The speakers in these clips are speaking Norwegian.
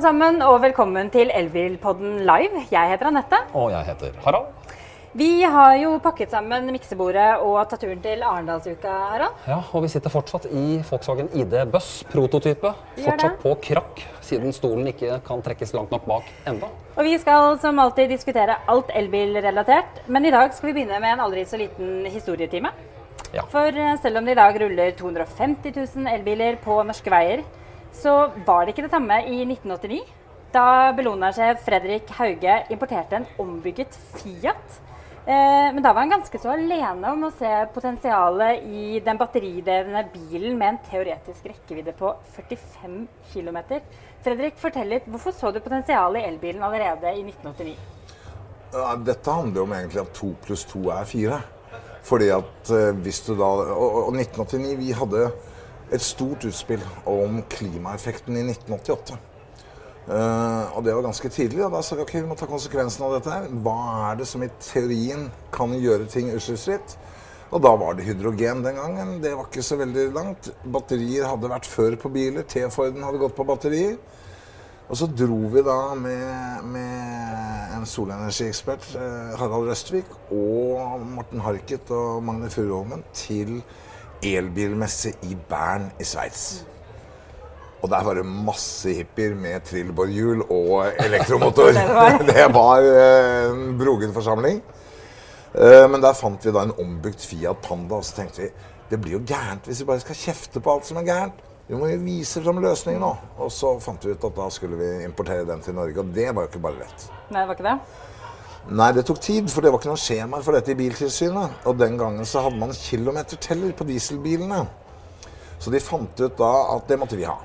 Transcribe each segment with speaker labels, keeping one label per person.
Speaker 1: alle sammen, og velkommen til Elbilpodden live. Jeg heter Anette.
Speaker 2: Og jeg heter Harald.
Speaker 1: Vi har jo pakket sammen miksebordet og tatt turen til Arendalsuka, Harald.
Speaker 2: Ja, og vi sitter fortsatt i Volkswagen ID Buss, prototype. Fortsatt på krakk, siden stolen ikke kan trekkes langt nok bak enda.
Speaker 1: Og vi skal som alltid diskutere alt elbilrelatert, men i dag skal vi begynne med en aldri så liten historietime.
Speaker 2: Ja.
Speaker 1: For eh, selv om det i dag ruller 250 000 elbiler på norske veier, så var det ikke det samme i 1989. Da Bellona-sjef Fredrik Hauge importerte en ombygget Fiat. Eh, Men da var han ganske så alene om å se potensialet i den batteridrevne bilen med en teoretisk rekkevidde på 45 km. Fredrik, fortell litt, hvorfor så du potensialet i elbilen allerede i 1989?
Speaker 3: Ja, Dette handler jo om egentlig at to pluss to er fire. Fordi at eh, hvis du da Og, og 1989, vi hadde et stort utspill om klimaeffekten i 1988. Uh, og det var ganske tidlig. Og da sa vi ok, vi må ta konsekvensen av dette. her. Hva er det som i teorien kan gjøre ting utslippsfritt? Og da var det hydrogen den gangen. Det var ikke så veldig langt. Batterier hadde vært før på biler. T-Forden hadde gått på batterier. Og så dro vi da med, med en solenergiekspert, eh, Harald Røstvik, og Morten Harket og Magne Furuholmen til elbilmesse i Bern i Sveits. Og der var det masse hippier med trillbårhjul og elektromotor.
Speaker 1: Det var
Speaker 3: eh, en brogen forsamling. Eh, Men der fant vi da en ombygd Fiat Panda, og så tenkte vi det blir jo gærent hvis vi bare skal kjefte på alt som er gærent. Vi må jo vise fram løsningen nå. Og så fant vi ut at da skulle vi importere den til Norge, og det var jo ikke bare lett.
Speaker 1: Nei, det var ikke det?
Speaker 3: Nei, det tok tid, for det var ikke noe skjema for dette i Biltilsynet. Og den gangen så hadde man kilometerteller på dieselbilene. Så de fant ut da at det måtte vi ha.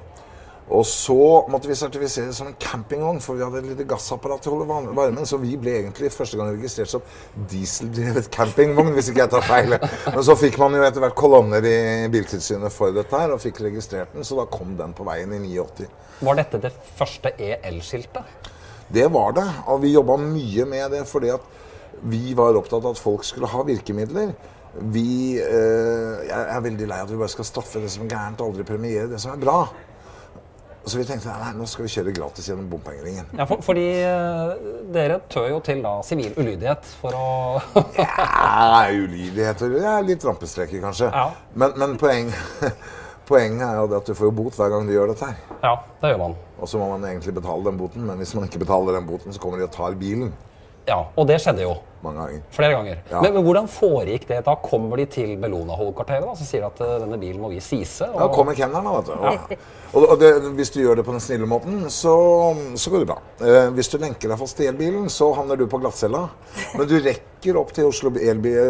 Speaker 3: Og så måtte vi sertifisere som en campingvogn, for vi hadde et lite gassapparat til å holde varmen. Så vi ble egentlig første gang registrert som dieseldrevet campingvogn, hvis ikke jeg tar feil. Men så fikk man jo etter hvert kolonner i Biltilsynet for dette her, og fikk registrert den, så da kom den på veien i 89.
Speaker 2: Var dette det første EL-skiltet?
Speaker 3: Det var det, og vi jobba mye med det fordi at vi var opptatt av at folk skulle ha virkemidler. Vi eh, Jeg er veldig lei av at vi bare skal straffe det som er gærent og aldri premiere det som er bra. Så vi tenkte nei, nå skal vi kjøre gratis gjennom bompengeringen.
Speaker 2: Ja, for, fordi eh, dere tør jo til da sivil ulydighet for å
Speaker 3: Ja, ulydigheter ja, Litt rampestreker, kanskje.
Speaker 2: Ja.
Speaker 3: Men, men poeng, poenget er jo det at du får bot hver gang du gjør dette her.
Speaker 2: Ja, det gjør man.
Speaker 3: Og så må man egentlig betale den boten, men hvis man ikke betaler den boten, så kommer de og tar bilen
Speaker 2: Ja, Og det skjedde jo
Speaker 3: mange ganger.
Speaker 2: flere ganger.
Speaker 3: Ja.
Speaker 2: Men, men hvordan foregikk det? Da kommer de til Bellona-hovedkvarteret og sier de at uh, denne bilen må vi sise.
Speaker 3: Og... Ja, kommer kenneren, da, vet du. Og, og, og det, hvis du gjør det på den snille måten, så, så går det bra. Eh, hvis du lenker deg fast til elbilen, så havner du på glattcella. Men du rekker opp til Oslo,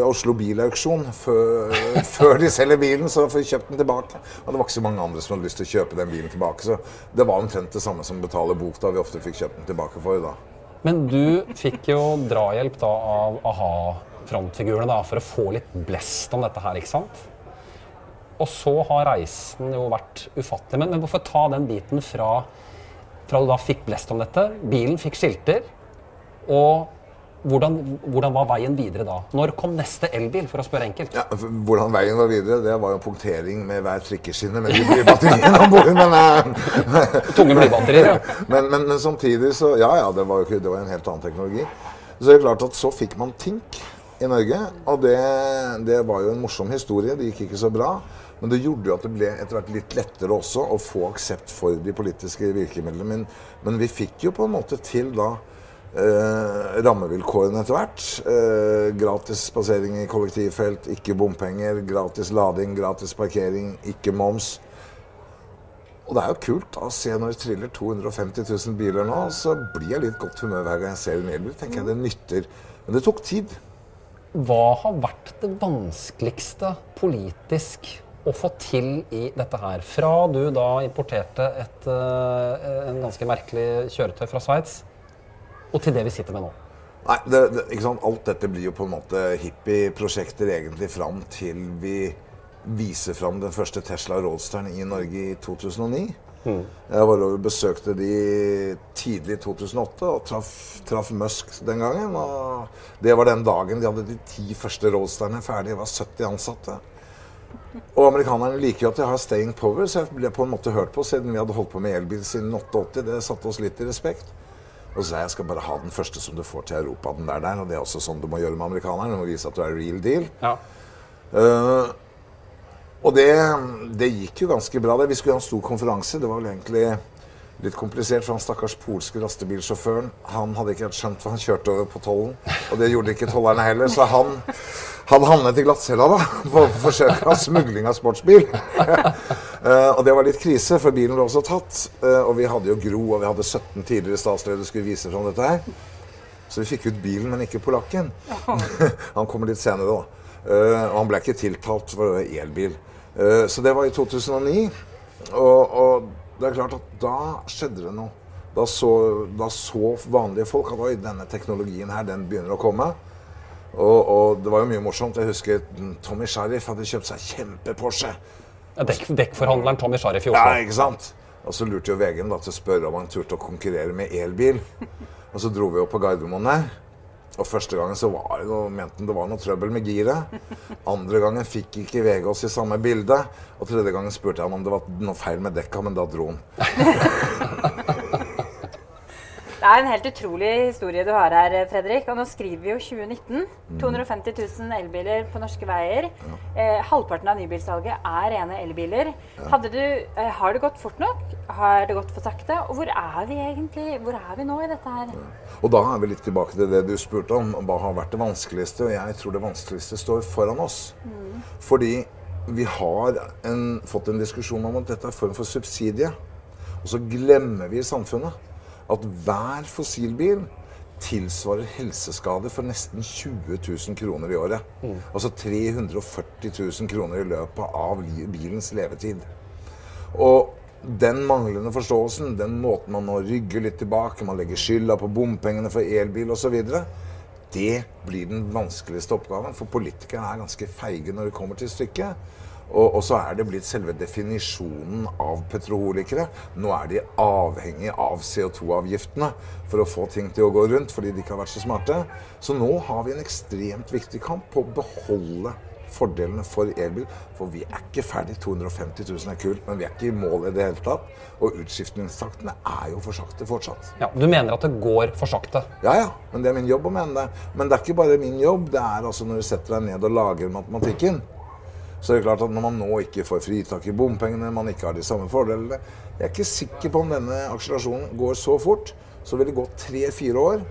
Speaker 3: Oslo Bilauksjon før, før de selger bilen, så får du kjøpt den tilbake. Og det var ikke så mange andre som hadde lyst til å kjøpe den bilen tilbake, så det var omtrent det samme som å betale da vi ofte fikk kjøpt den tilbake for. da.
Speaker 2: Men du fikk jo drahjelp da av a-ha-frontfigurene for å få litt blest om dette her, ikke sant? Og så har reisen jo vært ufattelig. Men, men hvorfor ta den biten fra, fra du da fikk blest om dette, bilen fikk skilter, og hvordan, hvordan var veien videre da? Når kom neste elbil, for å spørre enkelt?
Speaker 3: Ja, Hvordan veien var videre, det var jo punktering med hver trikkeskinne med de blybatteriene om bord. Men, eh,
Speaker 2: Tunge blybatterier, ja.
Speaker 3: men, men, men samtidig så Ja, ja, det var jo ikke, det var en helt annen teknologi. Så det er klart at så fikk man Tink i Norge, og det, det var jo en morsom historie. Det gikk ikke så bra. Men det gjorde jo at det ble etter hvert litt lettere også å få aksept for de politiske virkemidlene. Men, men vi fikk jo på en måte til da eh, rammevilkårene etter hvert. Eh, gratis passering i kollektivfelt, ikke bompenger. Gratis lading, gratis parkering, ikke moms. Og det er jo kult å se når det triller 250 000 biler nå, så blir jeg litt godt humør hver gang jeg ser en elbil. tenker jeg det nytter. Men det tok tid.
Speaker 2: Hva har vært det vanskeligste politisk å få til i dette her? Fra du da importerte et, eh, en ganske merkelig kjøretøy fra Sveits, og til det vi sitter med nå.
Speaker 3: Nei, det, det, ikke sant? Alt dette blir jo på en måte hippieprosjekter egentlig fram til vi viser fram den første Tesla Roadsteren i Norge i 2009. Jeg var og besøkte de tidlig i 2008 og traff, traff Musk den gangen. Og det var den dagen de hadde de ti første Roadsterne ferdige. Det var 70 ansatte. Og amerikanerne liker jo at jeg har staying power, så jeg ble på en måte hørt på siden vi hadde holdt på med elbil siden 88. Det satte oss litt i respekt. Og så sa jeg jeg skal bare ha den første som du får til Europa. den der der, Og det er også sånn du må gjøre med amerikanerne. Du må vise at du er real deal.
Speaker 2: Ja.
Speaker 3: Uh, og det, det gikk jo ganske bra. det. Vi skulle ha en stor konferanse. Det var vel egentlig litt komplisert, for han stakkars polske lastebilsjåføren han hadde ikke helt skjønt hva han kjørte over på tollen. Og det gjorde ikke tollerne heller, så han hadde havnet i glattcella da, på forsøk av smugling av sportsbil. Eh, og det var litt krise, for bilen ble også tatt. Eh, og vi hadde jo Gro, og vi hadde 17 tidligere statsledere skulle vise fram dette her. Så vi fikk ut bilen, men ikke polakken. han kommer litt senere, da. Eh, og han ble ikke tiltalt for elbil. Så det var i 2009. Og, og det er klart at da skjedde det noe. Da så, da så vanlige folk at oi, denne teknologien her, den begynner å komme. Og, og det var jo mye morsomt. Jeg husker Tommy Sheriff hadde kjøpt seg kjempe-Porsche.
Speaker 2: Ja, Dekk, dekkforhandleren Tommy Sharif i
Speaker 3: Ja, ikke sant? Og så lurte jo VG-en da til å spørre om han turte å konkurrere med elbil. Og så dro vi opp på Gardermoen der. Og første gangen så var det noe, mente han det var noe trøbbel med giret. Andre gangen fikk ikke VG oss i samme bilde. Og tredje gangen spurte jeg han om det var noe feil med dekka, men da dro han.
Speaker 1: Det er en helt utrolig historie du har her, Fredrik. Og nå skriver vi jo 2019. 250 000 elbiler på norske veier. Eh, halvparten av nybilsalget er rene elbiler. Hadde du, eh, har det gått fort nok? Har det gått for sakte? Og hvor er vi egentlig? Hvor er vi nå i dette her?
Speaker 3: Og da er vi litt tilbake til det du spurte om. Hva har vært det vanskeligste? Og jeg tror det vanskeligste står foran oss. Fordi vi har en, fått en diskusjon om at dette er en form for subsidie. Og så glemmer vi samfunnet at hver fossilbil tilsvarer helseskade for nesten 20 000 kroner i året. Altså 340 000 kroner i løpet av bilens levetid. Og den manglende forståelsen, den måten man nå rygger litt tilbake, man legger skylda på bompengene for elbil osv., det blir den vanskeligste oppgaven. For politikerne er ganske feige når det kommer til stykket. Og, så er det blitt selve definisjonen av petroholikere. Nå er de avhengig av CO2-avgiftene for å få ting til å gå rundt fordi de ikke har vært så smarte. Så nå har vi en ekstremt viktig kamp på å beholde fordelene for elbil. For vi er ikke ferdig. 250 000 er kult, men vi er ikke i mål i det hele tatt. Og utskiftningstaktene er jo for sakte fortsatt.
Speaker 2: Ja, du mener at det går for sakte?
Speaker 3: Ja, ja, men det er min jobb å mene det. Men det er ikke bare min jobb. Det er altså når du setter deg ned og lager matematikken. Så er det klart at når man nå ikke får fritak i bompengene, man ikke har de samme fordelene Jeg er ikke sikker på om denne akselerasjonen går så fort. Så vil det gå tre-fire år,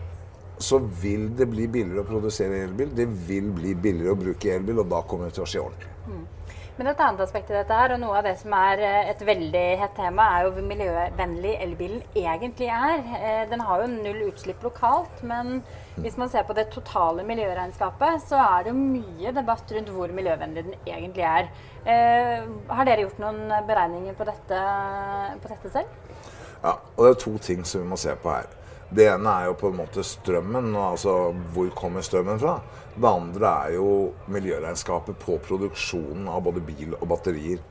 Speaker 3: så vil det bli billigere å produsere elbil. Det vil bli billigere å bruke elbil, og da kommer det til å skje ordentlig.
Speaker 1: Men et annet aspekt i dette her, og noe av det som er eh, et veldig hett tema, er jo hvor miljøvennlig elbilen egentlig er. Eh, Den har jo null utslipp lokalt, men hvis man ser på det totale miljøregnskapet, så er det jo mye debatt rundt hvor miljøvennlig den egentlig er. Eh, Har dere gjort noen beregninger på dette, på dette selv?
Speaker 3: Ja, og det er to ting som vi må se på her. Det ene er jo på en måte strømmen, altså hvor kommer strømmen fra? Det andre er jo miljøregnskapet på produksjonen av både bil og batterier.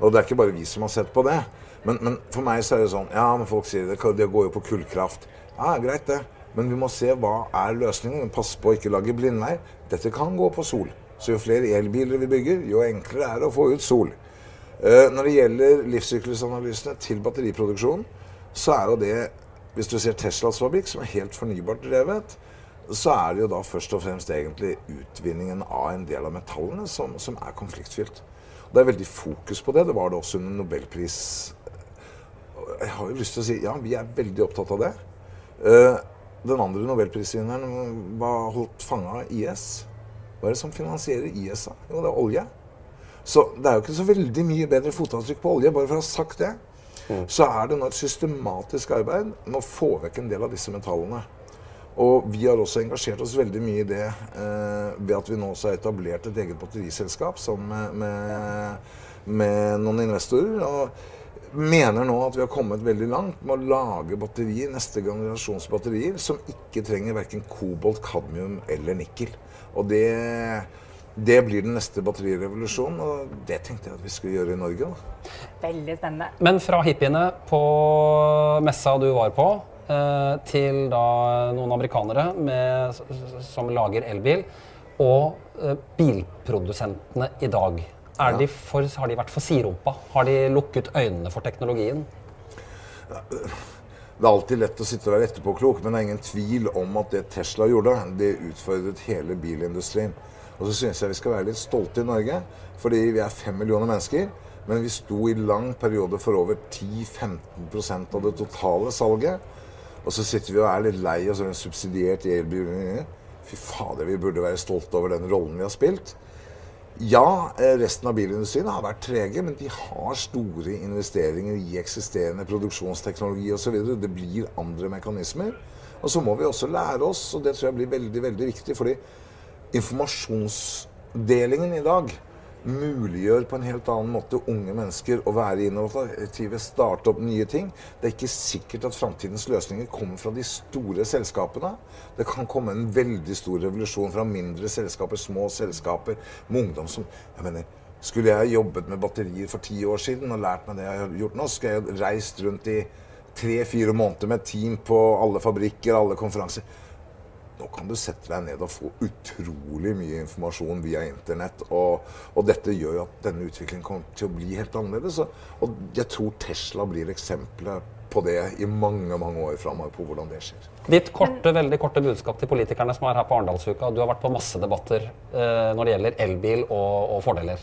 Speaker 3: Og det er ikke bare vi som har sett på det. Men, men for meg så er det sånn Ja, men folk sier det, det går jo på kullkraft. Ja, greit det. Men vi må se hva er løsningen. Pass på å ikke lage blindvei. Dette kan gå på sol. Så jo flere elbiler vi bygger, jo enklere er det å få ut sol. Eh, Når det gjelder livssyklusanalysene til batteriproduksjon, så er jo det Hvis du ser Teslas fabrikk, som er helt fornybart drevet, så er det jo da først og fremst egentlig utvinningen av en del av metallene som, som er konfliktfylt. Og det er veldig fokus på det. Det var det også under nobelpris... Jeg har jo lyst til å si ja, vi er veldig opptatt av det. Eh, Den andre nobelprisvinneren var holdt fanga av IS. Hva er det som finansierer IS? da? Jo, det er olje. Så det er jo ikke så veldig mye bedre fotavtrykk på olje, bare for å ha sagt det. Så er det nå et systematisk arbeid med å få vekk en del av disse metallene. Og vi har også engasjert oss veldig mye i det eh, ved at vi nå også har etablert et eget batteriselskap med, med, med noen investorer. Og mener nå at vi har kommet veldig langt med å lage batterier, neste generasjons batterier, som ikke trenger verken kobolt, kadmium eller nikkel. Og det, det blir den neste batterirevolusjonen, og det tenkte jeg at vi skulle gjøre i Norge. da.
Speaker 1: Veldig spennende.
Speaker 2: Men fra hippiene på messa du var på, eh, til da noen amerikanere med, som lager elbil, og eh, bilprodusentene i dag. Er de for, har de vært for sidrumpa? Har de lukket øynene for teknologien?
Speaker 3: Det er alltid lett å sitte være etterpåklok, men det er ingen tvil om at det Tesla gjorde, det utfordret hele bilindustrien. Og så syns jeg vi skal være litt stolte i Norge, fordi vi er fem millioner mennesker. Men vi sto i lang periode for over 10-15% av det totale salget. Og så sitter vi og er litt lei oss av en subsidiert elbil. Fy fader, vi burde være stolte over den rollen vi har spilt. Ja, eh, resten av bilindustrien har vært trege, men de har store investeringer i eksisterende produksjonsteknologi osv. Det blir andre mekanismer. Og så må vi også lære oss, og det tror jeg blir veldig, veldig viktig, fordi informasjonsdelingen i dag muliggjør på en helt annen måte unge mennesker å være innovative, starte opp nye ting. Det er ikke sikkert at framtidens løsninger kommer fra de store selskapene. Det kan komme en veldig stor revolusjon fra mindre selskaper, små selskaper, med ungdom som jeg mener, Skulle jeg jobbet med batterier for ti år siden og lært meg det jeg har gjort nå, skulle jeg reist rundt i tre-fire måneder med team på alle fabrikker, alle konferanser. Nå kan du sette deg ned og få utrolig mye informasjon via internett. Og, og dette gjør jo at denne utviklingen kommer til å bli helt annerledes. Og jeg tror Tesla blir eksempelet på det i mange mange år framover på hvordan det skjer.
Speaker 2: Ditt korte, veldig korte budskap til politikerne som er her på Arendalsuka. Du har vært på masse debatter eh, når det gjelder elbil og, og fordeler.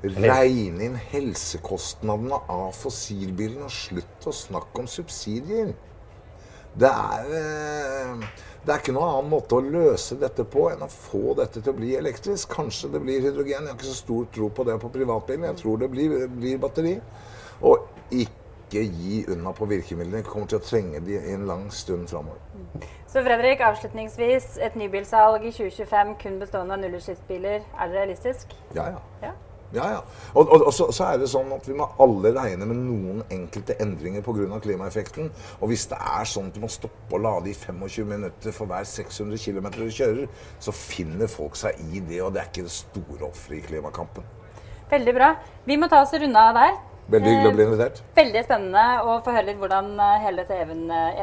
Speaker 3: Regne inn helsekostnadene av fossilbilene og slutt å snakke om subsidier. Det er eh, det er ikke noen annen måte å løse dette på enn å få dette til å bli elektrisk. Kanskje det blir hydrogen. Jeg har ikke så stor tro på det på privatbilen. Jeg tror det blir, blir batteri. Og ikke gi unna på virkemidlene. Vi kommer til å trenge de i en lang stund framover.
Speaker 1: Så Fredrik, avslutningsvis. Et nybilsalg i 2025 kun bestående av nullutslippsbiler. Er det realistisk?
Speaker 3: Ja, ja.
Speaker 1: Ja.
Speaker 3: Ja, ja. Og, og, og så, så, er det sånn at vi må alle regne med noen enkelte endringer pga. klimaeffekten. Og hvis det er sånn at du må stoppe å lade i 25 minutter for hver 600 km du kjører, så finner folk seg i det, og det er ikke det store offeret i klimakampen.
Speaker 1: Veldig bra. Vi må ta oss runde av der.
Speaker 3: Veldig hyggelig å bli invitert.
Speaker 1: Veldig spennende å få høre litt hvordan eh, hele dette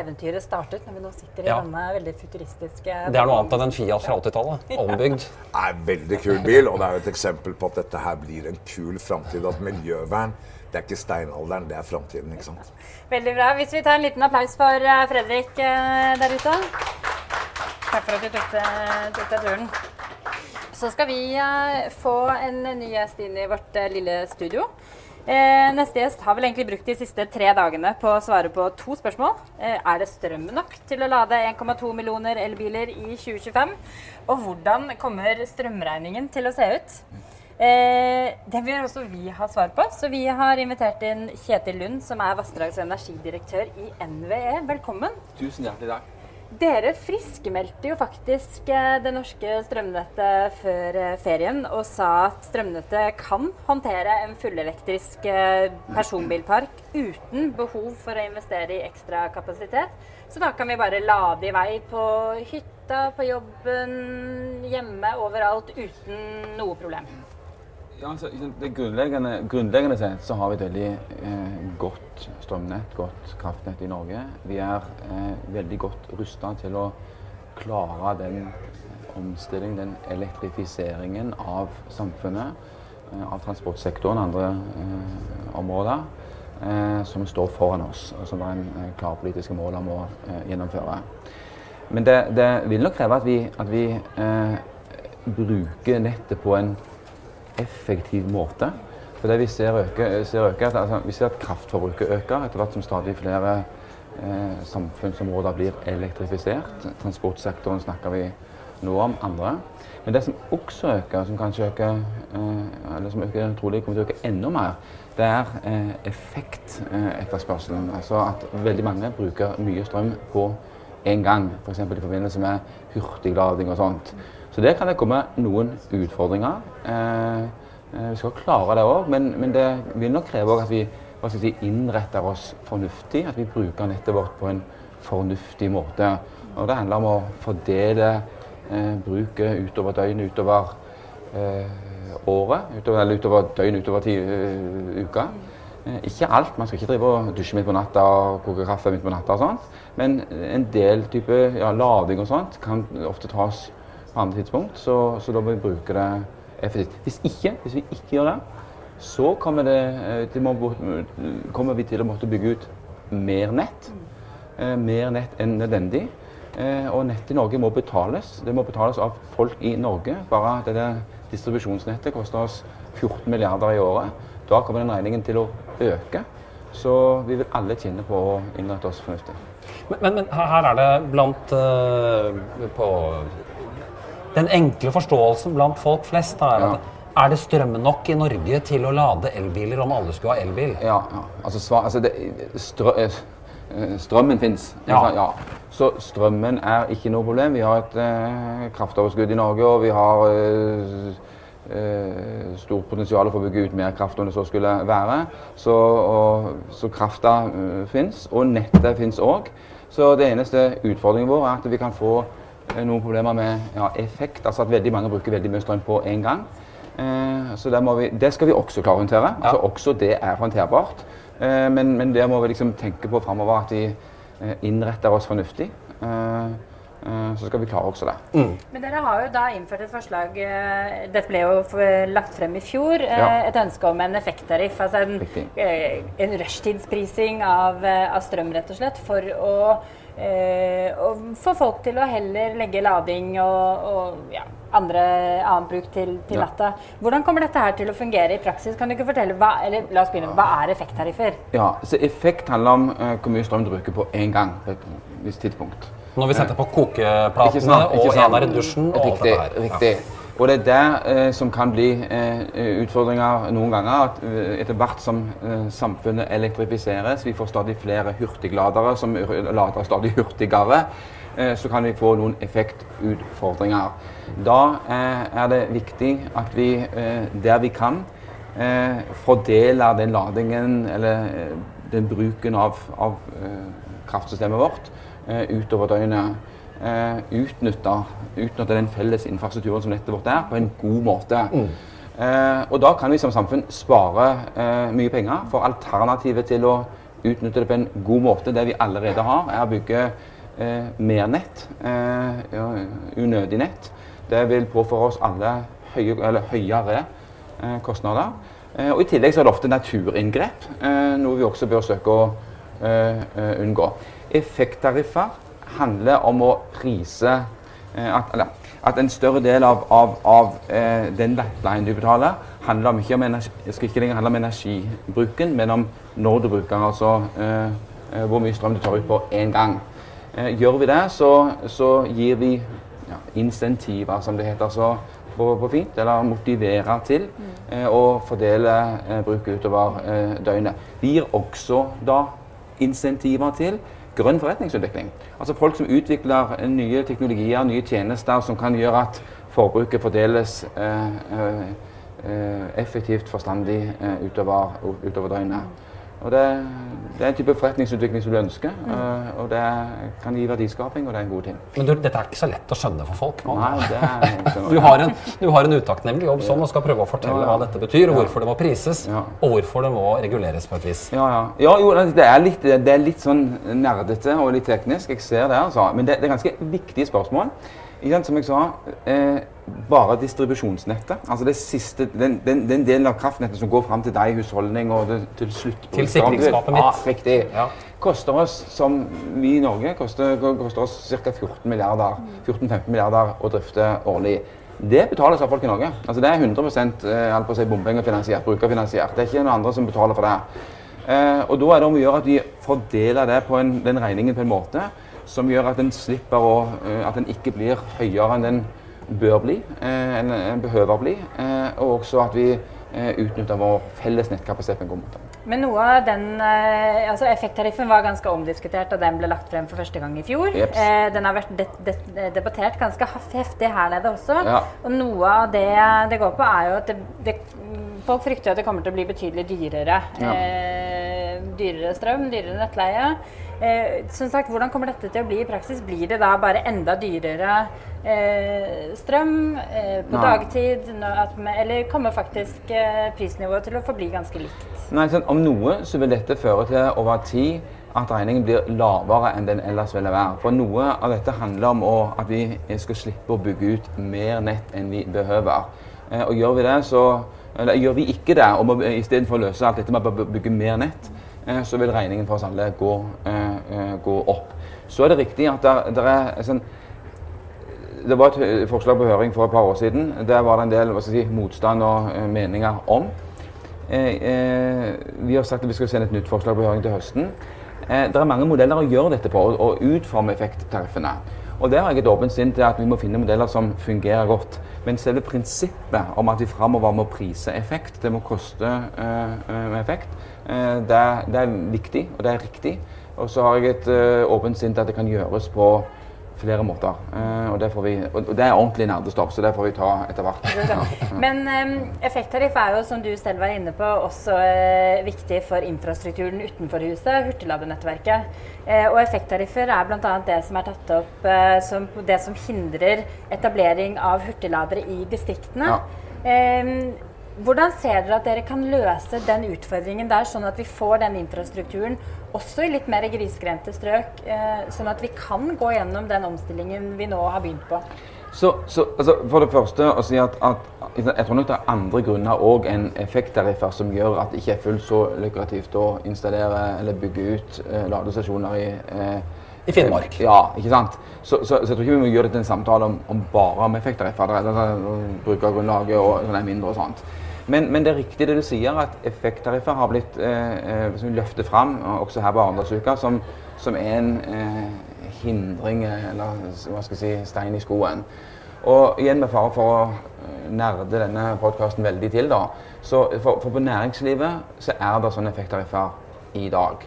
Speaker 1: eventyret startet. Når vi nå sitter i
Speaker 2: Ja.
Speaker 1: denne veldig futuristiske
Speaker 2: Det er noe annet enn en Fiat fra 80-tallet. Ombygd.
Speaker 3: Det er en veldig kul bil, og det er et eksempel på at dette her blir en kul framtid. At miljøvern, det er ikke steinalderen, det er framtiden, ikke sant.
Speaker 1: Veldig bra. Hvis vi tar en liten applaus for eh, Fredrik eh, der ute. Takk for at du tok deg turen. Så skal vi eh, få en ny gjest inn i vårt eh, lille studio. Eh, neste gjest har vel egentlig brukt de siste tre dagene på å svare på to spørsmål. Eh, er det strøm nok til å lade 1,2 millioner elbiler i 2025? Og hvordan kommer strømregningen til å se ut? Eh, det vil også vi ha svar på, så vi har invitert inn Kjetil Lund, som er vassdrags- og energidirektør i NVE. Velkommen.
Speaker 4: Tusen hjertelig takk.
Speaker 1: Dere friskmeldte jo faktisk eh, det norske strømnettet før eh, ferien og sa at strømnettet kan håndtere en fullelektrisk eh, personbilpark uten behov for å investere i ekstra kapasitet. Så da kan vi bare lade i vei på hytta, på jobben, hjemme, overalt uten noe problem.
Speaker 4: Ja, altså, det grunnleggende, grunnleggende sett så har vi et veldig eh, godt strømnett, godt kraftnett i Norge. Vi er eh, veldig godt rusta til å klare den eh, omstillingen, den elektrifiseringen av samfunnet, eh, av transportsektoren og andre eh, områder, eh, som står foran oss, og som det er en klar politiske mål om å gjennomføre. Men det, det vil nok kreve at vi, at vi bruker nettet på en effektiv måte. For det vi ser øker, ser øker at, altså, vi ser at kraftforbruket øker etter hvert som stadig flere eh, samfunnsområder blir elektrifisert. Transportsektoren snakker vi nå om, andre. Men det som også øker, som kanskje øker, eh, eller som øker, trolig kommer til å øke enda mer, det er eh, effektetterspørselen. altså at veldig mange bruker mye strøm på en gang, f.eks. i forbindelse med hurtiglading og sånt. Så der kan det komme noen utfordringer. Eh, eh, vi skal klare det òg, men, men det vil nok kreve at vi si, innretter oss fornuftig. At vi bruker nettet vårt på en fornuftig måte. Og det handler om å fordele eh, bruket utover døgnet, utover året. Utover, eller utover døgnet, utover ti, uh, uka. Eh, Ikke alt. Man skal ikke drive og dusje midt på natta og koke kaffe midt på natta. og sånt. Men en del type ja, lading og sånt kan ofte tas andre tidspunkt. Så, så da må vi bruke det effektivt. Hvis ikke, hvis vi ikke gjør det, så kommer, det, eh, det må, kommer vi til å måtte bygge ut mer nett. Eh, mer nett enn nødvendig. Eh, og nett i Norge må betales. Det må betales av folk i Norge. Bare dette distribusjonsnettet koster oss 14 milliarder i året. Da kommer den regningen til å øke. Så vi vil alle tjene på å innrette oss fornuftig.
Speaker 2: Men, men, men her er det blant uh, på Den enkle forståelsen blant folk flest er
Speaker 4: Ja.
Speaker 2: at er det strøm nok i Norge til å lade elbiler om alle skulle ha elbil?
Speaker 4: Ja, ja. Altså, svar, altså det, strø, eh, strømmen fins.
Speaker 2: Ja.
Speaker 4: ja. Så strømmen er ikke noe problem. Vi har et eh, kraftoverskudd i Norge, og vi har eh, eh, stort potensial for å bygge ut mer kraft om det så skulle være. Så, og, så krafta uh, fins, og nettet fins òg. Så det eneste utfordringen vår er at vi kan få eh, noen problemer med ja, effekt. Altså at veldig mange bruker veldig mye strøm på en gang. Eh, så der må vi, det skal vi også klare å håndtere. Altså Også det er håndterbart. Eh, men, men det må vi liksom tenke på framover, at vi eh, innretter oss fornuftig. Eh, eh, så skal vi klare også det.
Speaker 1: Men dere har jo da innført et forslag eh, Dette ble jo lagt frem i fjor. eh,
Speaker 4: Ja.
Speaker 1: Et ønske om en effekttariff. Altså en, eh, en rushtidsprising av, eh, av strøm, rett og slett. For å, eh, å få folk til å heller legge lading og, og ja, andre annen bruk til, til
Speaker 4: Ja.
Speaker 1: natta. Hvordan kommer dette her til å fungere i praksis? Kan du ikke fortelle hva, eller la oss begynne, hva er effekttariffer?
Speaker 4: Ja, så Effekt handler om eh, hvor mye strøm du bruker på én gang på et visst tidspunkt.
Speaker 2: Når vi setter på
Speaker 4: Ikke
Speaker 2: kokeplatene
Speaker 4: sant, ikke
Speaker 2: og
Speaker 4: sant.
Speaker 2: er i dusjen og alt dette her.
Speaker 4: riktig. Og det er der eh, som kan bli eh, utfordringer noen ganger. at eh, Etter hvert som eh, samfunnet elektrifiseres, vi får stadig flere hurtigladere som lader stadig hurtigere, eh, så kan vi få noen effektutfordringer. Da eh, er det viktig at vi, der vi kan, fordeler den ladingen eller den bruken av, av kraftsystemet vårt utover døgnet. Eh, utnytte, den felles infrastrukturen som nettet vårt er, på en god måte. Eh, og da kan vi som samfunn spare eh, mye penger, for alternativet til å utnytte det på en god måte, det vi allerede har, er å bygge eh, mer nett, eh, ja, unødig nett. Det vil påføre oss alle høye, eller høyere eh, kostnader. Eh, og I tillegg så er det ofte naturinngrep, eh, noe vi også bør søke å eh, eh, unngå. Effekttariffer handler om å prise eh, at, at en større del av, av, av eh, den nettleien du betaler, handler om, ikke om energi, ikke lenger handle om energibruken, men om når du bruker den, altså eh, hvor mye strøm du tar ut på én gang. Gjør vi det, så, så gir vi ja, insentiver, som det heter så på, på fint, eller motiverer til eh, å fordele eh, bruket utover eh, døgnet. Vi gir også da insentiver til grønn forretningsutvikling. Altså folk som utvikler nye teknologier, nye tjenester som kan gjøre at forbruket fordeles eh, eh, eh, effektivt, forstandig eh, utover, utover døgnet. Og det, det er en type forretningsutvikling som du ønsker, eh, og det kan gi verdiskaping, og det er en god ting.
Speaker 2: Men du, dette er ikke så lett å skjønne for folk. Man.
Speaker 4: Nei, det er
Speaker 2: Du har en, du har en utakknemlig jobb sånn og skal prøve å fortelle
Speaker 4: Ja, ja.
Speaker 2: hva dette betyr, og hvorfor det må prises,
Speaker 4: Ja.
Speaker 2: og hvorfor det må reguleres på et vis.
Speaker 4: Ja, ja. ja jo, det er, litt, det er litt sånn nerdete og litt teknisk. Jeg ser det, altså. Men det, det er ganske viktige spørsmål. Som jeg sa, eh, bare distribusjonsnettet, altså det siste, den, den, den delen av kraftnettet som går fram til deg, husholdning og det, til sluttbruker.
Speaker 2: Til sikringsskapet mitt.
Speaker 4: Ja, riktig.
Speaker 2: Ja.
Speaker 4: Koster oss, som vi i Norge, koster, koster oss ca. 14 milliarder, 14-15 milliarder å drifte årlig. Det betales av folk i Norge. Altså Det er 100 eh, si, bompengefinansiert, brukerfinansiert. Det er ikke noen andre som betaler for det. Eh, og Da er det om å gjøre at vi fordeler det på en, den regningen på en måte som gjør at den slipper å eh, At den ikke blir høyere enn den bør bli, eh, enn den behøver bli. Eh, og også at vi eh, utnytter vår felles nettkapasitet på en god måte.
Speaker 1: Men noe av den, eh, altså Effekttariffen var ganske omdiskutert da den ble lagt frem for første gang i fjor.
Speaker 4: Jeps.
Speaker 1: Eh, den har vært de de debattert ganske heftig her nede også.
Speaker 4: Ja.
Speaker 1: Og noe av det det går på, er jo at det, det, folk frykter at det kommer til å bli betydelig dyrere.
Speaker 4: Ja.
Speaker 1: Eh, dyrere strøm, dyrere nettleie. Eh, som sagt, Hvordan kommer dette til å bli i praksis? Blir det da bare enda dyrere eh, strøm eh, på
Speaker 4: Nei.
Speaker 1: dagtid? vi- eller kommer faktisk eh, prisnivået til å forbli ganske likt?
Speaker 4: Nei, sånn, Om noe så vil dette føre til over tid at regningen blir lavere enn den ellers ville være. For noe av dette handler om å, at vi skal slippe å bygge ut mer nett enn vi behøver. Eh, og gjør vi det, så eller gjør vi ikke det, og istedenfor å løse alt dette med å bygge mer nett, så vil regningen for oss alle gå, eh, eh, gå opp. Så er det riktig at det, er sånn det var et eh, forslag på høring for et par år siden. Der var det en del si, motstand og eh, meninger om. Eh, eh, vi har sagt at vi skal sende et nytt forslag på høring til høsten. Eh, det er mange modeller å gjøre dette på, og, og utforme effekttariffene. Og Der har jeg et åpent sinn til at vi må finne modeller som fungerer godt. Men selve prinsippet om at vi framover må prise effekt, det må koste eh, eh, effekt, eh, det, er, det er viktig, og det er riktig. Og så har jeg et eh, åpent sinn til at det kan gjøres på flere måter. Eh, og, det vi, og det er ordentlig nerdestoff, så det får vi ta etter hvert. Ja.
Speaker 1: Men um, effekttariff er jo, som du selv var inne på, også eh, viktig for infrastrukturen utenfor huset, hurtigladenettverket. Eh, og effekttariffer er bl.a. det som er tatt opp eh, som det som hindrer etablering av hurtigladere i distriktene.
Speaker 4: Ja.
Speaker 1: Hvordan ser dere at dere kan løse den utfordringen der, sånn at vi får den infrastrukturen også i litt mer grisgrendte strøk, eh, sånn at vi kan gå gjennom den omstillingen vi nå har begynt på?
Speaker 4: Så, så altså, For det første å si at, at jeg tror nok det er andre grunner òg enn effekttariffer som gjør at det ikke er fullt så lukrativt å installere eller bygge ut eh, ladestasjoner i eh,
Speaker 2: I Finnmark.
Speaker 4: Ja, ikke sant? Så, så, så jeg tror ikke vi må gjøre det til en samtale om, om bare om effekttariffer. Er- er- Brukergrunnlaget og sånn er mindre og sånt. Men, men det er riktig det du sier, at effekttariffer har blitt eh, eh, løftet fram, også her på Arendalsuka, som, som er en eh, hindring, eller hva skal jeg si, stein i skoen. Og igjen med fare for å eh, nerde denne podkasten veldig til, da. Så for, for på næringslivet så er det sånne effekttariffer i dag.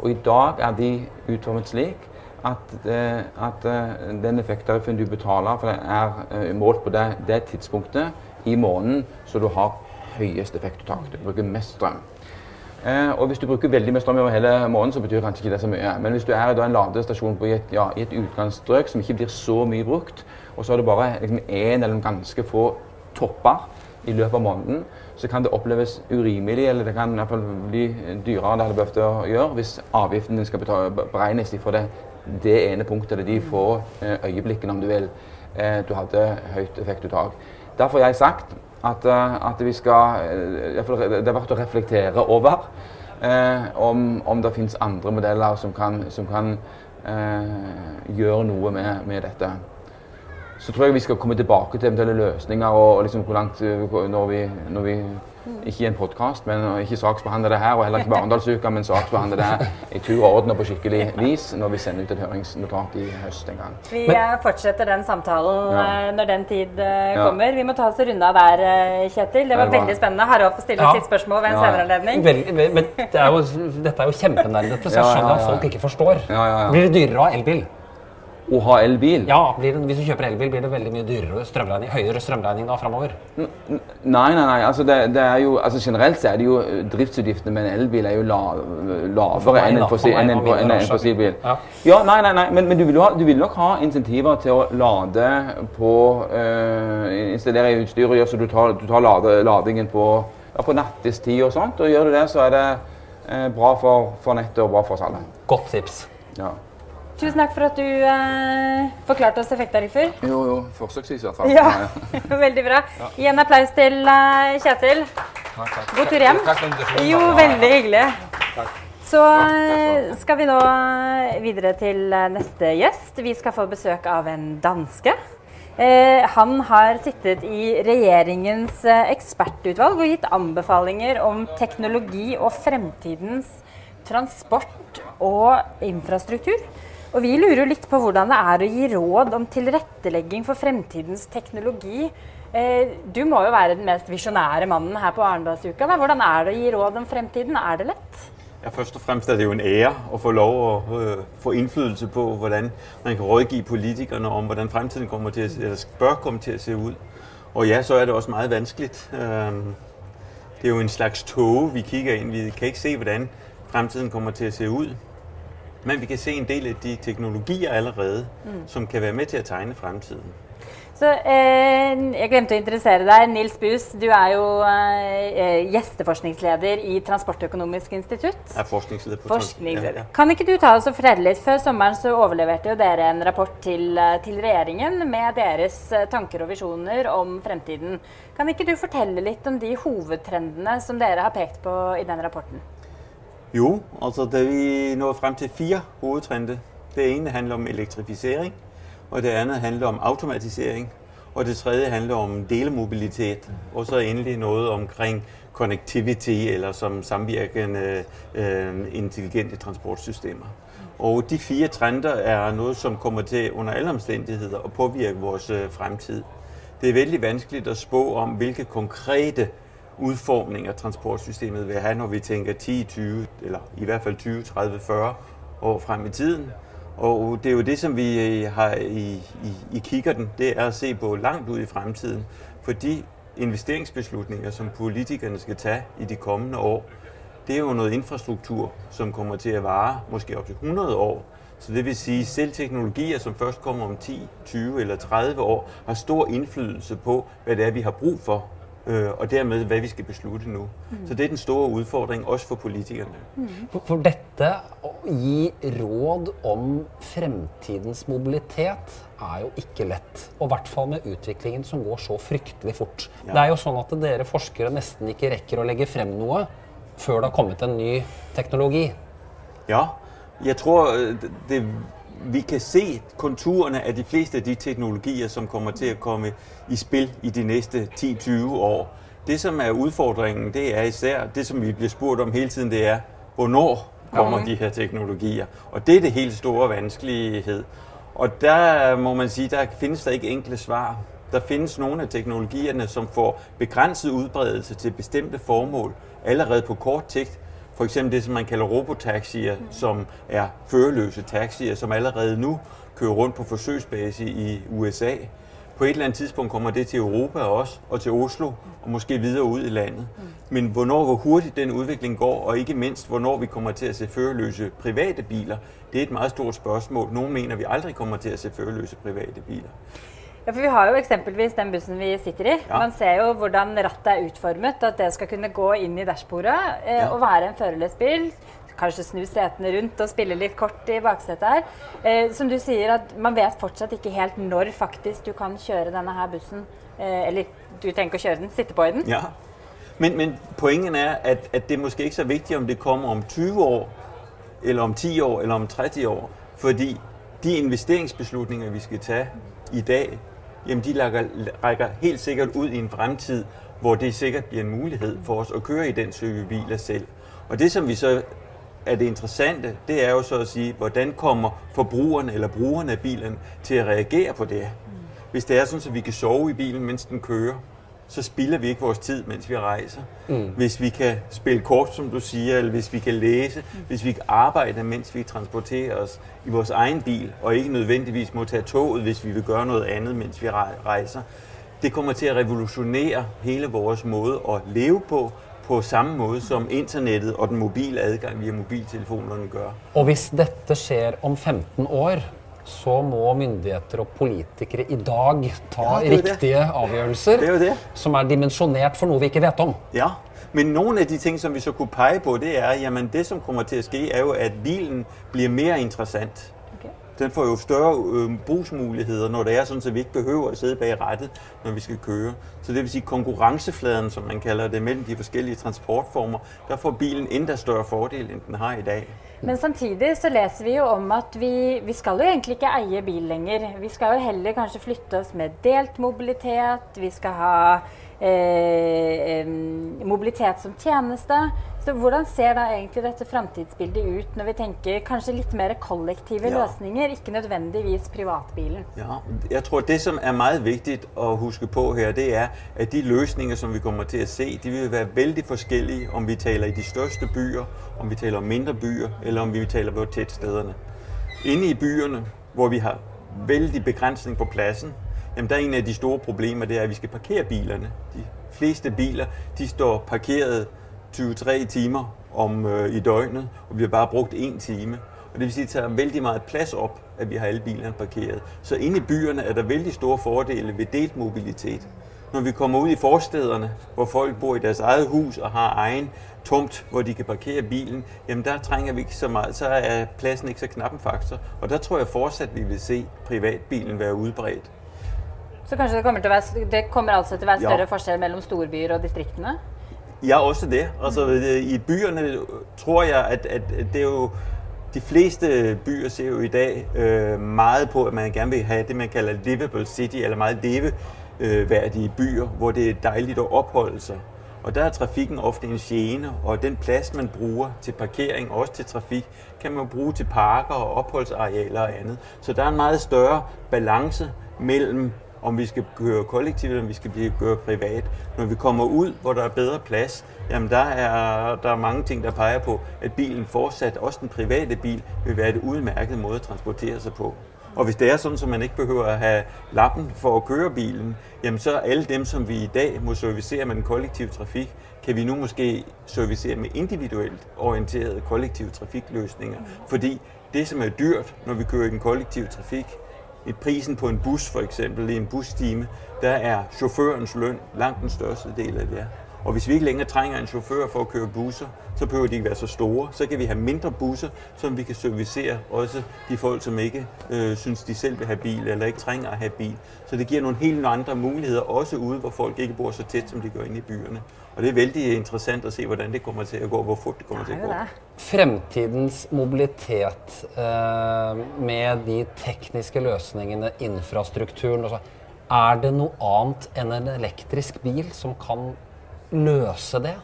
Speaker 4: Og i dag er de utformet slik at, eh, at eh, den effekttariffen du betaler, for den er målt på det, det tidspunktet i måneden så du har høyest effektuttak. Du bruker mest strøm. Eh, og hvis du bruker veldig mye strøm over hele måneden, så betyr kanskje ikke det så mye. Men hvis du er da en ladestasjon i et, ja, i et utkantstrøk som ikke blir så mye brukt, og så har du bare liksom, en eller ganske få topper i løpet av måneden, så kan det oppleves urimelig, eller det kan i hvert fall bli dyrere enn det hadde behøvd å gjøre hvis avgiften din skal beregnes for det, det ene punktet, eller de få eh, øyeblikkene, om du vil, eh, du hadde høyt effektuttak. Derfor har jeg sagt at, eh, at vi skal Det er verdt å reflektere over eh, om, om det finnes andre modeller som kan, som kan eh, gjøre noe med, med dette. Så tror jeg vi skal komme tilbake til eventuelle løsninger og, og liksom hvor langt når vi, når vi ikke i en podkast, men ikke saksbehandle det her, og heller ikke Barendalsuka, men saksbehandle det her i tur og orden og på skikkelig vis når vi sender ut et høringsnotat i høst en gang.
Speaker 1: Vi
Speaker 2: Men-
Speaker 1: eh, fortsetter den samtalen
Speaker 4: Ja.
Speaker 1: eh, når den tid kommer.
Speaker 4: Ja.
Speaker 1: Vi må ta oss en runde av der, eh, Kjetil. Det var
Speaker 4: Det var-
Speaker 1: veldig spennende. Harald får stille
Speaker 2: Ja.
Speaker 1: sitt spørsmål ved en senere anledning.
Speaker 2: Vel, ve- men det er jo, dette er jo kjempenerdete, så jeg skjønner at folk ikke forstår.
Speaker 4: Ja, ja, ja.
Speaker 2: Blir det dyrere å ha elbil?
Speaker 4: Å ha elbil?
Speaker 2: Ja, blir det, Hvis du kjøper elbil, blir det veldig mye dyrere strømregning, høyere strømregning da framover.
Speaker 4: Nei, nei, nei. Altså det, det er jo, altså generelt så er det jo eh, driftsutgiftene med en elbil er jo la, lavere enn en, fossil, fossilbil.
Speaker 2: Ja.
Speaker 4: Ja, nei, nei, nei. Men, men du, vil ha, du vil nok ha insentiver til å lade på øh, Installere i utstyr og gjøre så du tar, du tar lade, ladingen på, ja, på nattestid og sånt. Og gjør du det, så er det eh, bra for, for nettet og bra for oss alle.
Speaker 2: Godt tips.
Speaker 4: Ja.
Speaker 1: Tusen takk for at du eh, forklarte oss effekttariffer.
Speaker 4: Jo, jo. Forsøksvis i hvert fall.
Speaker 1: Ja, veldig bra. Gi en applaus til eh, Kjetil. God tur hjem.
Speaker 4: Takk.
Speaker 1: Jo, veldig hyggelig. Så eh, skal vi nå eh, videre til eh, neste gjest. Vi skal få besøk av en danske. Eh, han har sittet i regjeringens ekspertutvalg og gitt anbefalinger om teknologi og fremtidens transport og infrastruktur. Og vi lurer litt på hvordan det er å gi råd om tilrettelegging for fremtidens teknologi. Eh, du må jo være den mest visjonære mannen her på Arendalsuka. Hvordan er det å gi råd om fremtiden? Er det lett?
Speaker 5: Ja, først og fremst er det jo en ære å få lov å øh, få innflydelse på hvordan man kan rådgive politikerne om hvordan fremtiden kommer til, å, bør komme til å se ut. Og ja, så er det også meget vanskelig. Det er jo en slags tåke vi kikker inn. Vi kan ikke se hvordan fremtiden kommer til å se ut. Men vi kan se en del av de teknologier allerede som kan være med til å tegne fremtiden.
Speaker 1: Så eh, Jeg glemte å interessere deg. Nils Bus, du er jo eh, gjesteforskningsleder i Transportøkonomisk institutt.
Speaker 5: Jeg er forskningsleder på
Speaker 1: Forskningsleder.
Speaker 5: Ja, ja.
Speaker 1: Kan ikke du ta oss og fortelle litt? Før sommeren så overleverte jo dere en rapport til, eh, til regjeringen med deres eh, tanker og visjoner om fremtiden. Kan ikke du fortelle litt om de hovedtrendene som dere har pekt på i den rapporten?
Speaker 5: Jo, altså da vi når frem til fire hovedtrender. Det ene handler om elektrifisering, og det andet handler om automatisering, og det tredje handler om delemobilitet, og så endelig noget omkring connectivity, eller som samvirkende øh, intelligente transportsystemer. Og de fire trender er noe som kommer til under alle omstændigheder at påvirke vores øh, fremtid. Det er veldig vanskeligt å spå om, hvilke konkrete udformninger transportsystemet vil have, når vi tænker 10, 20, eller i hvert fald 20, 30, 40 år frem i tiden. Og det er jo det, som vi øh, har i, i, i kikkerten, det er at se på langt ud i fremtiden. For de investeringsbeslutninger, som politikerne skal tage i de kommende år, det er jo noget infrastruktur, som kommer til at vare måske op til 100 år. Så det vil sige, at selv teknologier, som først kommer om 10, 20 eller 30 år, har stor indflydelse på, hvad det er, vi har brug for øh, og dermed hva vi skal beslutte nå. Mm. Så det er den store utfordringen også for politikerne.
Speaker 2: Mm. For, for dette å gi råd om fremtidens mobilitet er jo ikke lett. Og i hvert fall med utviklingen som går så fryktelig fort. Ja. Det er jo sånn at dere forskere nesten ikke rekker å legge frem noe før det har kommet en ny teknologi.
Speaker 5: Ja, jeg tror det vi kan se konturerne av de fleste av de teknologier, som kommer til å komme i spil i de næste 10-20 år. Det, som er utfordringen, det er især det, som vi blir spurgt om hele tiden, det er, hvornår kommer de her teknologier? Og det er det helt store vanskelighet. Og der må man si, der finnes det ikke enkle svar. Der finnes noen av teknologierne, som får begrænset utbredelse til bestemte formål allerede på kort sigt, for eksempel det, som man kalder robotaxier, mm. som er førerløse taxier, som allerede nu kører rundt på forsøgsbase i USA. På et eller andet tidspunkt kommer det til Europa også, og til Oslo, og måske videre ud i landet. Mm. Men hvornår, hvor hurtigt den udvikling går, og ikke mindst, hvornår vi kommer til at se førerløse private biler, det er et meget stort spørgsmål. Nogle mener, vi aldrig kommer til at se førerløse private biler.
Speaker 1: Ja, for Vi har jo eksempelvis den bussen vi sitter i. Ja. Man ser jo hvordan rattet er utformet. At det skal kunne gå inn i dashbordet eh, ja. og være en førerløs bil. Kanskje snu setene rundt og spille litt kort i baksetet her. Eh, som du sier, at man vet fortsatt ikke helt når faktisk du kan kjøre denne her bussen. Eh, eller du tenker å kjøre den, sitte på i den.
Speaker 5: Ja. Men, men poenget er at, at det er måske ikke så viktig om det kommer om 20 år, eller om 10 år, eller om 30 år. Fordi de investeringsbeslutninger vi skal ta i dag, jamen de rækker, rækker helt sikkert ud i en fremtid, hvor det sikkert bliver en mulighed for os at køre i den type biler selv. Og det, som vi så er det interessante, det er jo så at sige, hvordan kommer forbrugerne eller brugerne af bilen til at reagere på det. Hvis det er sådan, at vi kan sove i bilen, mens den kører, så spilder vi ikke vores tid, mens vi rejser. Mm. Hvis vi kan spille kort, som du siger, eller hvis vi kan læse, mm. hvis vi kan arbejde, mens vi transporterer os i vores egen bil, og ikke nødvendigvis må tage toget, hvis vi vil gøre noget andet, mens vi rejser. Det kommer til at revolutionere hele vores måde at leve på, på samme måde som internettet og den mobile adgang via mobiltelefonerne gør.
Speaker 2: Og hvis dette sker om 15 år, så må myndigheter og politikere i dag ta ja, riktige det. avgjørelser
Speaker 5: det er
Speaker 2: som er dimensjonert for noe vi ikke vet om.
Speaker 5: Ja, men noen av de ting, som vi så kunne pege på, det er, jamen det som kommer til å ske, er jo, at bilen blir mer interessant. Den får jo større øh, brugsmuligheder, når det er sådan, at vi ikke behøver at sidde bag rettet, når vi skal køre. Så det vil sige konkurrencefladen, som man kalder det, mellem de forskellige transportformer, der får bilen endda større fordel, end den har i dag.
Speaker 1: Men samtidig så leser vi jo om at vi, vi skal jo egentlig ikke eie bil lenger. Vi skal jo heller kanskje flytte oss med delt mobilitet. Vi skal ha eh, mobilitet som tjeneste. Så Hvordan ser da egentlig dette framtidsbildet ut når vi tenker kanskje litt mer kollektive ja. løsninger, ikke nødvendigvis privatbilen?
Speaker 5: Ja, jeg tror Det som er meget viktig å huske på her, det er at de løsninger som vi kommer til å se, de vil være veldig forskjellige om vi taler i de største byer, om vi taler om mindre byer, eller om vi taler på tettstedene. Inne i byene, hvor vi har veldig begrensning på plassen, jamen der er en av de store problemer det er, at vi skal parkere bilerne. De fleste biler de står parkeret 23 timer om, øh, i døgnet, og vi har bare brugt en time. Og det vil sige, at det tager vældig meget plads op, at vi har alle bilerne parkeret. Så inde i byerne er der vældig store fordele ved delt mobilitet. Når vi kommer ud i forstederne, hvor folk bor i deres eget hus og har egen tomt, hvor de kan parkere bilen, jamen der trænger vi ikke så meget, så er pladsen ikke så knap en faktor. Og der tror jeg fortsat, vi vil se privatbilen være udbredt.
Speaker 1: Så kanskje det kommer, til å være, det kommer altså til å være
Speaker 5: Ja.
Speaker 1: større forskjell mellom storbyer og distriktene?
Speaker 5: Ja, også det. Altså, øh, I byerne tror jeg, at, at at det er jo... De fleste byer ser jo i dag øh, meget på, at man gerne vil ha det, man kalder livable city, eller meget leveverdige byer, hvor det er dejligt at opholde sig. Og der er trafikken ofte en gene, og den plads, man bruger til parkering, også til trafik, kan man bruke til parker og oppholdsarealer og andet. Så der er en meget større balance mellem om vi skal køre kollektivt, om vi skal køre privat. Når vi kommer ud, hvor der er bedre plads, jamen der er, der er mange ting, der peger på, at bilen fortsat, også den private bil, vil være et udmærket måde at transportere sig på. Og hvis det er sådan, at man ikke behøver at have lappen for at køre bilen, jamen så alle dem, som vi i dag må servicere med den kollektive trafik, kan vi nu måske servicere med individuelt orienterede kollektive trafikløsninger. Fordi det, som er dyrt, når vi kører i den kollektive trafik, i prisen på en bus for eksempel, i en busstime, der er chaufførens løn langt den største del af det. Og hvis vi ikke længere trænger en chauffør for at køre busser, så behøver de ikke være så store. Så kan vi have mindre busser, som vi kan servicere også de folk, som ikke øh, synes, de selv vil have bil, eller ikke trænger at have bil. Så det giver nogle helt andre muligheder, også ude, hvor folk ikke bor så tæt, som de gør inde i byerne. Og det er vældig interessant at se, hvordan det kommer til at gå, hvor fort det kommer til
Speaker 1: å
Speaker 5: at gå.
Speaker 2: Fremtidens mobilitet øh, med de tekniske løsningene, infrastrukturen og så, Er det noe annet enn en elektrisk bil som kan løse det?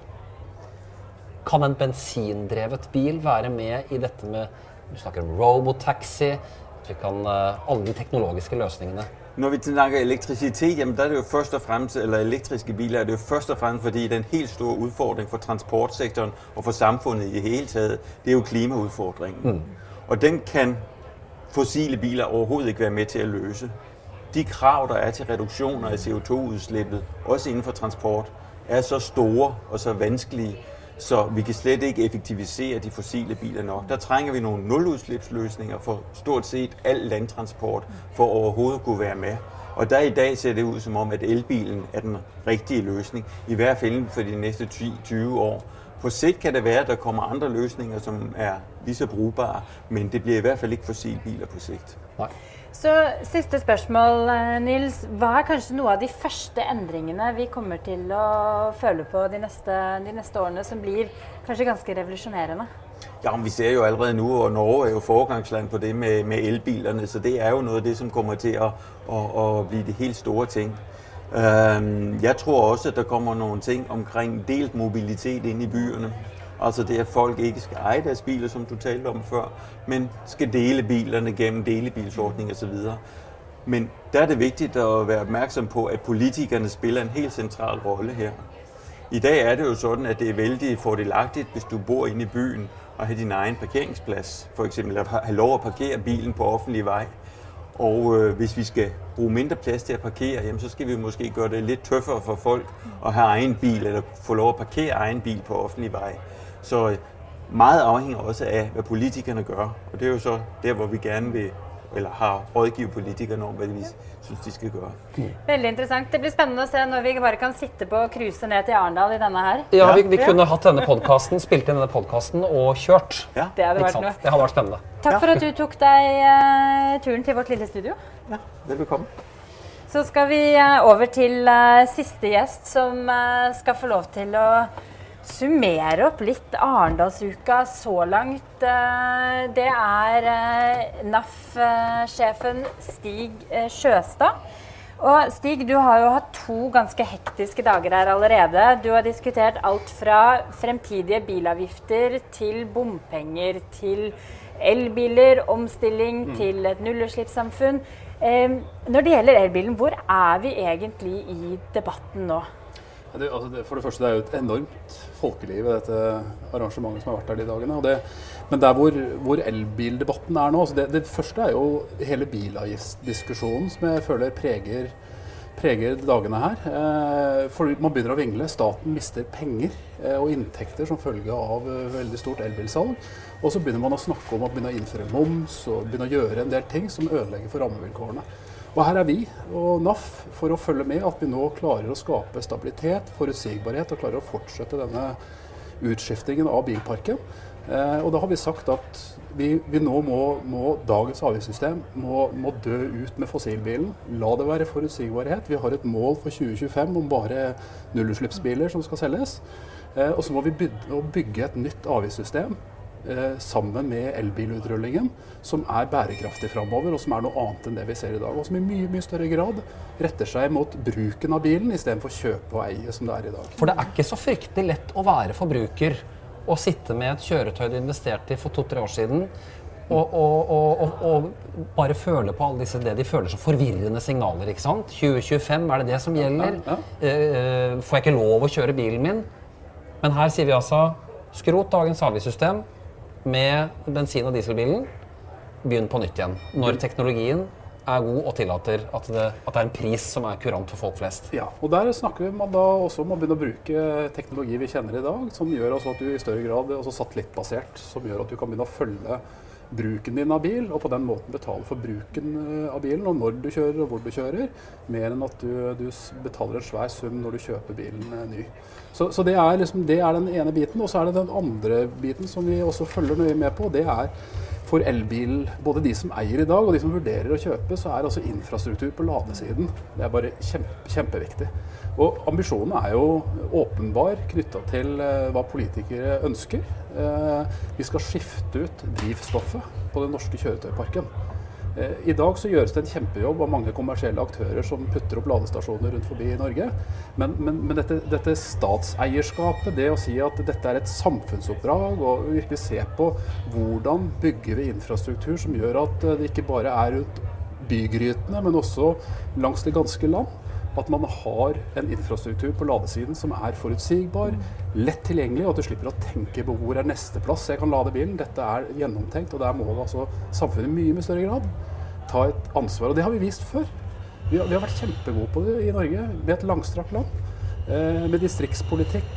Speaker 2: Kan en bensindrevet bil være med i dette med Du snakker om robotaxi. At vi kan, eh, alle de teknologiske løsningene.
Speaker 5: Når vi snakker elektrisitet, jamen der er det jo først og fremmest, eller elektriske biler, er det jo først og fremmest, fordi det er en helt stor udfordring for transportsektoren og for samfundet i det hele taget. Det er jo klimaudfordringen. Mm. Og den kan fossile biler overhovedet ikke være med til at løse. De krav, der er til reduktioner i CO2-udslippet, også inden for transport, er så store og så vanskelige, så vi kan slet ikke effektivisere de fossile biler nok. Der trænger vi nogle nuludslipsløsninger for stort set al landtransport, for overhovedet at kunne være med. Og der i dag ser det ud som om, at elbilen er den rigtige løsning, i hvert fald for de næste 10-20 år. På sigt kan det være, at der kommer andre løsninger, som er lige så brugbare, men det bliver i hvert fald ikke fossilbiler på sigt.
Speaker 2: Nej.
Speaker 1: Så siste spørsmål, eh, Nils. Hva er kanskje noe av de første endringene vi kommer til å føle på de neste, de neste årene, som blir kanskje ganske revolusjonerende?
Speaker 5: Ja, men vi ser jo allerede nu, og Norge er jo foregangsland på det med, med elbilerne, så det er jo noget af det, som kommer til at, at, at blive de helt store ting. Jeg tror også, at der kommer nogle ting omkring delt mobilitet inde i byerne. Altså det, at folk ikke skal eje deres biler, som du talte om før, men skal dele bilerne gennem delebilsordning osv. Men der er det vigtigt at være opmærksom på, at politikerne spiller en helt central rolle her. I dag er det jo sådan, at det er vældig fordelagtigt, hvis du bor inde i byen og har din egen parkeringsplads. For eksempel at have lov at parkere bilen på offentlig vej. Og øh, hvis vi skal bruge mindre plads til at parkere, jamen, så skal vi måske gøre det lidt tøffere for folk at have egen bil, eller få lov at parkere egen bil på offentlig vej. Så øh, meget afhænger også af, hvad politikerne gør. Og det er jo så der, hvor vi gerne vil, eller har rådgivet politikerne om, hva vi synes, de skal gjøre.
Speaker 1: Veldig interessant. Det blir spennende å se når vi bare kan sitte på cruise ned til Arendal i denne her.
Speaker 2: Ja, vi, vi
Speaker 1: Ja.
Speaker 2: kunne hatt denne podkasten, spilt inn denne podkasten og kjørt.
Speaker 5: Ja,
Speaker 1: Det hadde vært noe.
Speaker 2: Det hadde vært spennende.
Speaker 1: Takk for at du tok deg uh, turen til vårt lille studio.
Speaker 5: ja velbekomme.
Speaker 1: Så skal vi uh, over til uh, siste gjest, som skal få lov til å summere opp litt Arendalsuka så langt. Eh, det er eh, NAF-sjefen Stig eh, Sjøstad. Og Stig, du har jo hatt to ganske hektiske dager her allerede. Du har diskutert alt fra fremtidige bilavgifter til bompenger, til elbiler, omstilling til et nullutslippssamfunn. Eh, når det gjelder elbilen, hvor er vi egentlig i debatten nå?
Speaker 6: Ja, Det, altså det, for det første, det er jo et enormt folkeliv i dette arrangementet som har vært der de dagene. Det, men der hvor, hvor elbildebatten er nå det, det første er jo hele bilavgiftsdiskusjonen, som jeg føler preger preger dagene her. Eh, for man begynner å vingle. Staten mister penger eh, og inntekter som følge av eh, veldig stort elbilsalg. Og så begynner man å snakke om å begynne å innføre moms og begynne å gjøre en del ting som ødelegger for rammevilkårene. Og her er vi og NAF for å følge med at vi nå klarer å skape stabilitet, forutsigbarhet og klarer å fortsette denne utskiftingen av bilparken. Eh, og da har vi sagt at vi, vi nå må, må, dagens avgiftssystem må, må, dø ut med fossilbilen. La det være forutsigbarhet. Vi har et mål for 2025 om bare nullutslippsbiler som skal selges. Eh, og så må vi bygge, bygge et nytt avgiftssystem sammen med elbilutrullingen, som er bærekraftig framover, og som er noe annet enn det vi ser i dag. Og som i mye mye større grad retter seg mot bruken av bilen istedenfor kjøpe og eie, som det er i dag.
Speaker 2: For det er ikke så fryktelig lett å være forbruker og sitte med et kjøretøy du investerte i for to-tre år siden, og, og, og, og, bare føle på alle disse, det de føler som forvirrende signaler. ikke sant? 2025, er det det som gjelder? Ja, ja. Eh, får jeg ikke lov å kjøre bilen min? Men her sier vi altså skrot dagens avgiftssystem med bensin- og dieselbilen. Begynn på nytt igjen. Når teknologien er god og tillater at det, at det, er en pris som er kurant for folk flest.
Speaker 6: Ja, og Der snakker man da også om å begynne å bruke teknologi vi kjenner i dag, som gjør at du i større grad, også satellittbasert, som gjør at du kan begynne å følge bruken din av bil, og på den måten betale for bruken eh, av bilen, og når du kjører og hvor du kjører, mer enn at du, du betaler en svær sum når du kjøper bilen eh, ny. Så, så det, er liksom, det, er den ene biten. Og så er det den andre biten som vi også følger nøye med på. Det er for elbil, både de som eier i dag og de som vurderer å kjøpe, så er altså infrastruktur på ladesiden det er bare kjempe, kjempeviktig. Og ambisjonen er jo åpenbar knytta til uh, hva politikere ønsker. Uh, vi skal skifte ut drivstoffet på den norske kjøretøyparken. Eh, I dag så gjøres det en kjempejobb av mange kommersielle aktører som putter opp ladestasjoner rundt forbi i Norge. Men, men, men dette, dette, statseierskapet, det å si at dette er et samfunnsoppdrag, og virkelig se på hvordan bygger vi infrastruktur som gjør at det ikke bare er rundt bygrytene, men også langs det ganske land. At man har en infrastruktur på ladesiden som er forutsigbar, lett tilgjengelig, og at du slipper å tenke på hvor er neste plass jeg kan lade bilen. Dette er gjennomtenkt, og der må altså samfunnet mye, med større grad ta et ansvar. Og det har vi vist før. Vi har, vi har vært kjempegode på det i Norge, med et langstrakt land. Eh, med distriktspolitikk,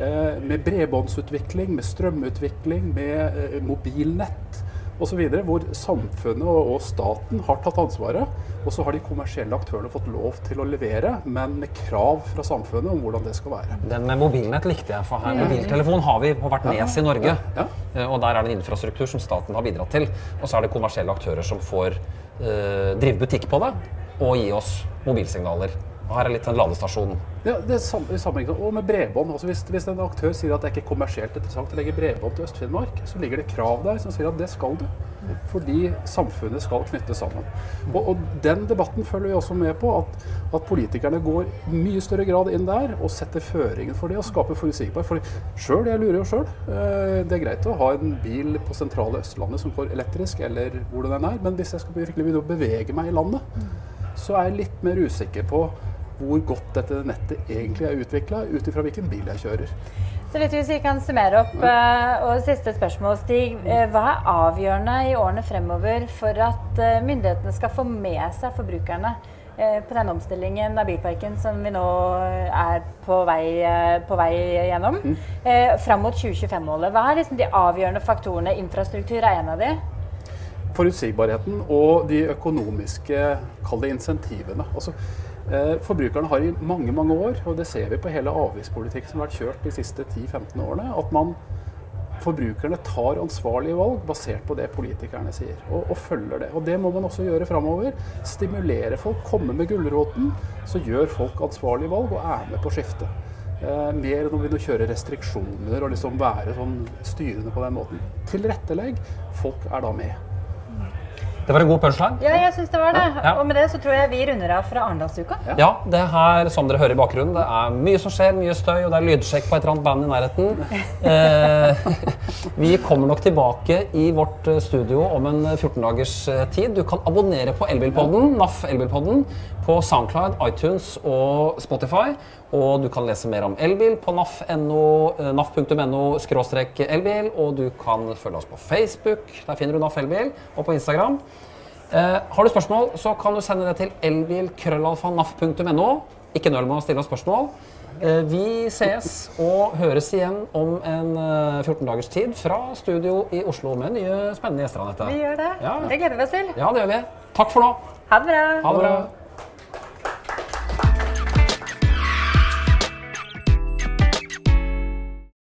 Speaker 6: eh, med bredbåndsutvikling, med strømutvikling, med eh, mobilnett osv. Hvor samfunnet og, og staten har tatt ansvaret. Og så har de kommersielle aktørene fått lov til å levere, men med krav fra samfunnet om hvordan det skal være.
Speaker 2: Den med mobilnett likte jeg, for her mobiltelefon har vi på hvert nes i Norge. Ja. Ja. Og der er det en infrastruktur som staten har bidratt til. Og så er det kommersielle aktører som får eh, drive butikk på det og gi oss mobilsignaler. Og her er litt en ladestasjon.
Speaker 6: Ja, det er samme, samme Og med bredbånd. Altså hvis, hvis, en aktør sier at det er ikke kommersielt interessant å legge bredbånd til Øst-Finnmark, så ligger det krav der som sier at det skal du. Fordi samfunnet skal knyttes sammen. Og, og, den debatten følger vi også med på. At, at politikerne går mye større grad inn der og setter føringen for det og skaper forutsigbarhet. For sjøl, jeg lurer jo sjøl. Eh, det er greit å ha en bil på sentrale Østlandet som går elektrisk, eller hvor den er, men hvis jeg skal virkelig begynne å bevege meg i landet, så er jeg litt mer usikker på hvor godt dette nettet egentlig er utvikla, ut ifra hvilken bil jeg kjører.
Speaker 1: Så vet du, Hvis vi kan summere opp, eh, og Siste spørsmål, Stig. Eh, hva er avgjørende i årene fremover for at eh, myndighetene skal få med seg forbrukerne på den omstillingen av bilparken som vi nå er på vei, på vei gjennom? Mm. Fram mot 2025-målet. Hva er liksom de avgjørende faktorene? Infrastruktur er en av de?
Speaker 6: Forutsigbarheten og de økonomiske, kall det insentivene. Altså, forbrukerne har i mange mange år, og det ser vi på hele avgiftspolitikken som har vært kjørt de siste 10-15 årene, at man, forbrukerne tar ansvarlige valg basert på det politikerne sier, og, og, følger det. Og Det må man også gjøre framover. Stimulere folk, komme med gulroten. Så gjør folk ansvarlige valg og er med på skiftet. Eh, mer enn å begynne å kjøre restriksjoner og liksom være sånn styrende på den måten. Tilrettelegg. Folk er da med.
Speaker 2: Det var en god punchline.
Speaker 1: Ja, jeg synes det var det. Ja. Og med det så tror jeg vi runder av fra Arendalsuka.
Speaker 2: Ja. ja, det her, som dere hører i bakgrunnen, det er mye som skjer, mye støy, og det er lydsjekk på et eller annet band i nærheten. Eh, vi kommer nok tilbake i vårt eh, studio om en 14 dagers eh, tid. Du kan abonnere på Elbilpodden, NAF Elbilpodden, på Soundcloud, iTunes og Spotify. Og du kan lese mer om elbil på naf.no, eh, naf.no elbil. Og du kan følge oss på Facebook, der finner du NAF Elbil, og på Instagram. Eh, har du spørsmål, så kan du sende det til elbilkrøllalfa.naf.no. Ikke nøl med å stille oss spørsmål. Eh, vi ses og høres igjen om en eh, 14 dagers tid fra studio i Oslo med nye spennende gjester. Anette.
Speaker 1: Vi gjør det.
Speaker 2: Ja.
Speaker 1: Det gleder vi oss til.
Speaker 2: Ja, det gjør vi. Takk for nå.
Speaker 1: Ha det bra.
Speaker 2: Ha det bra.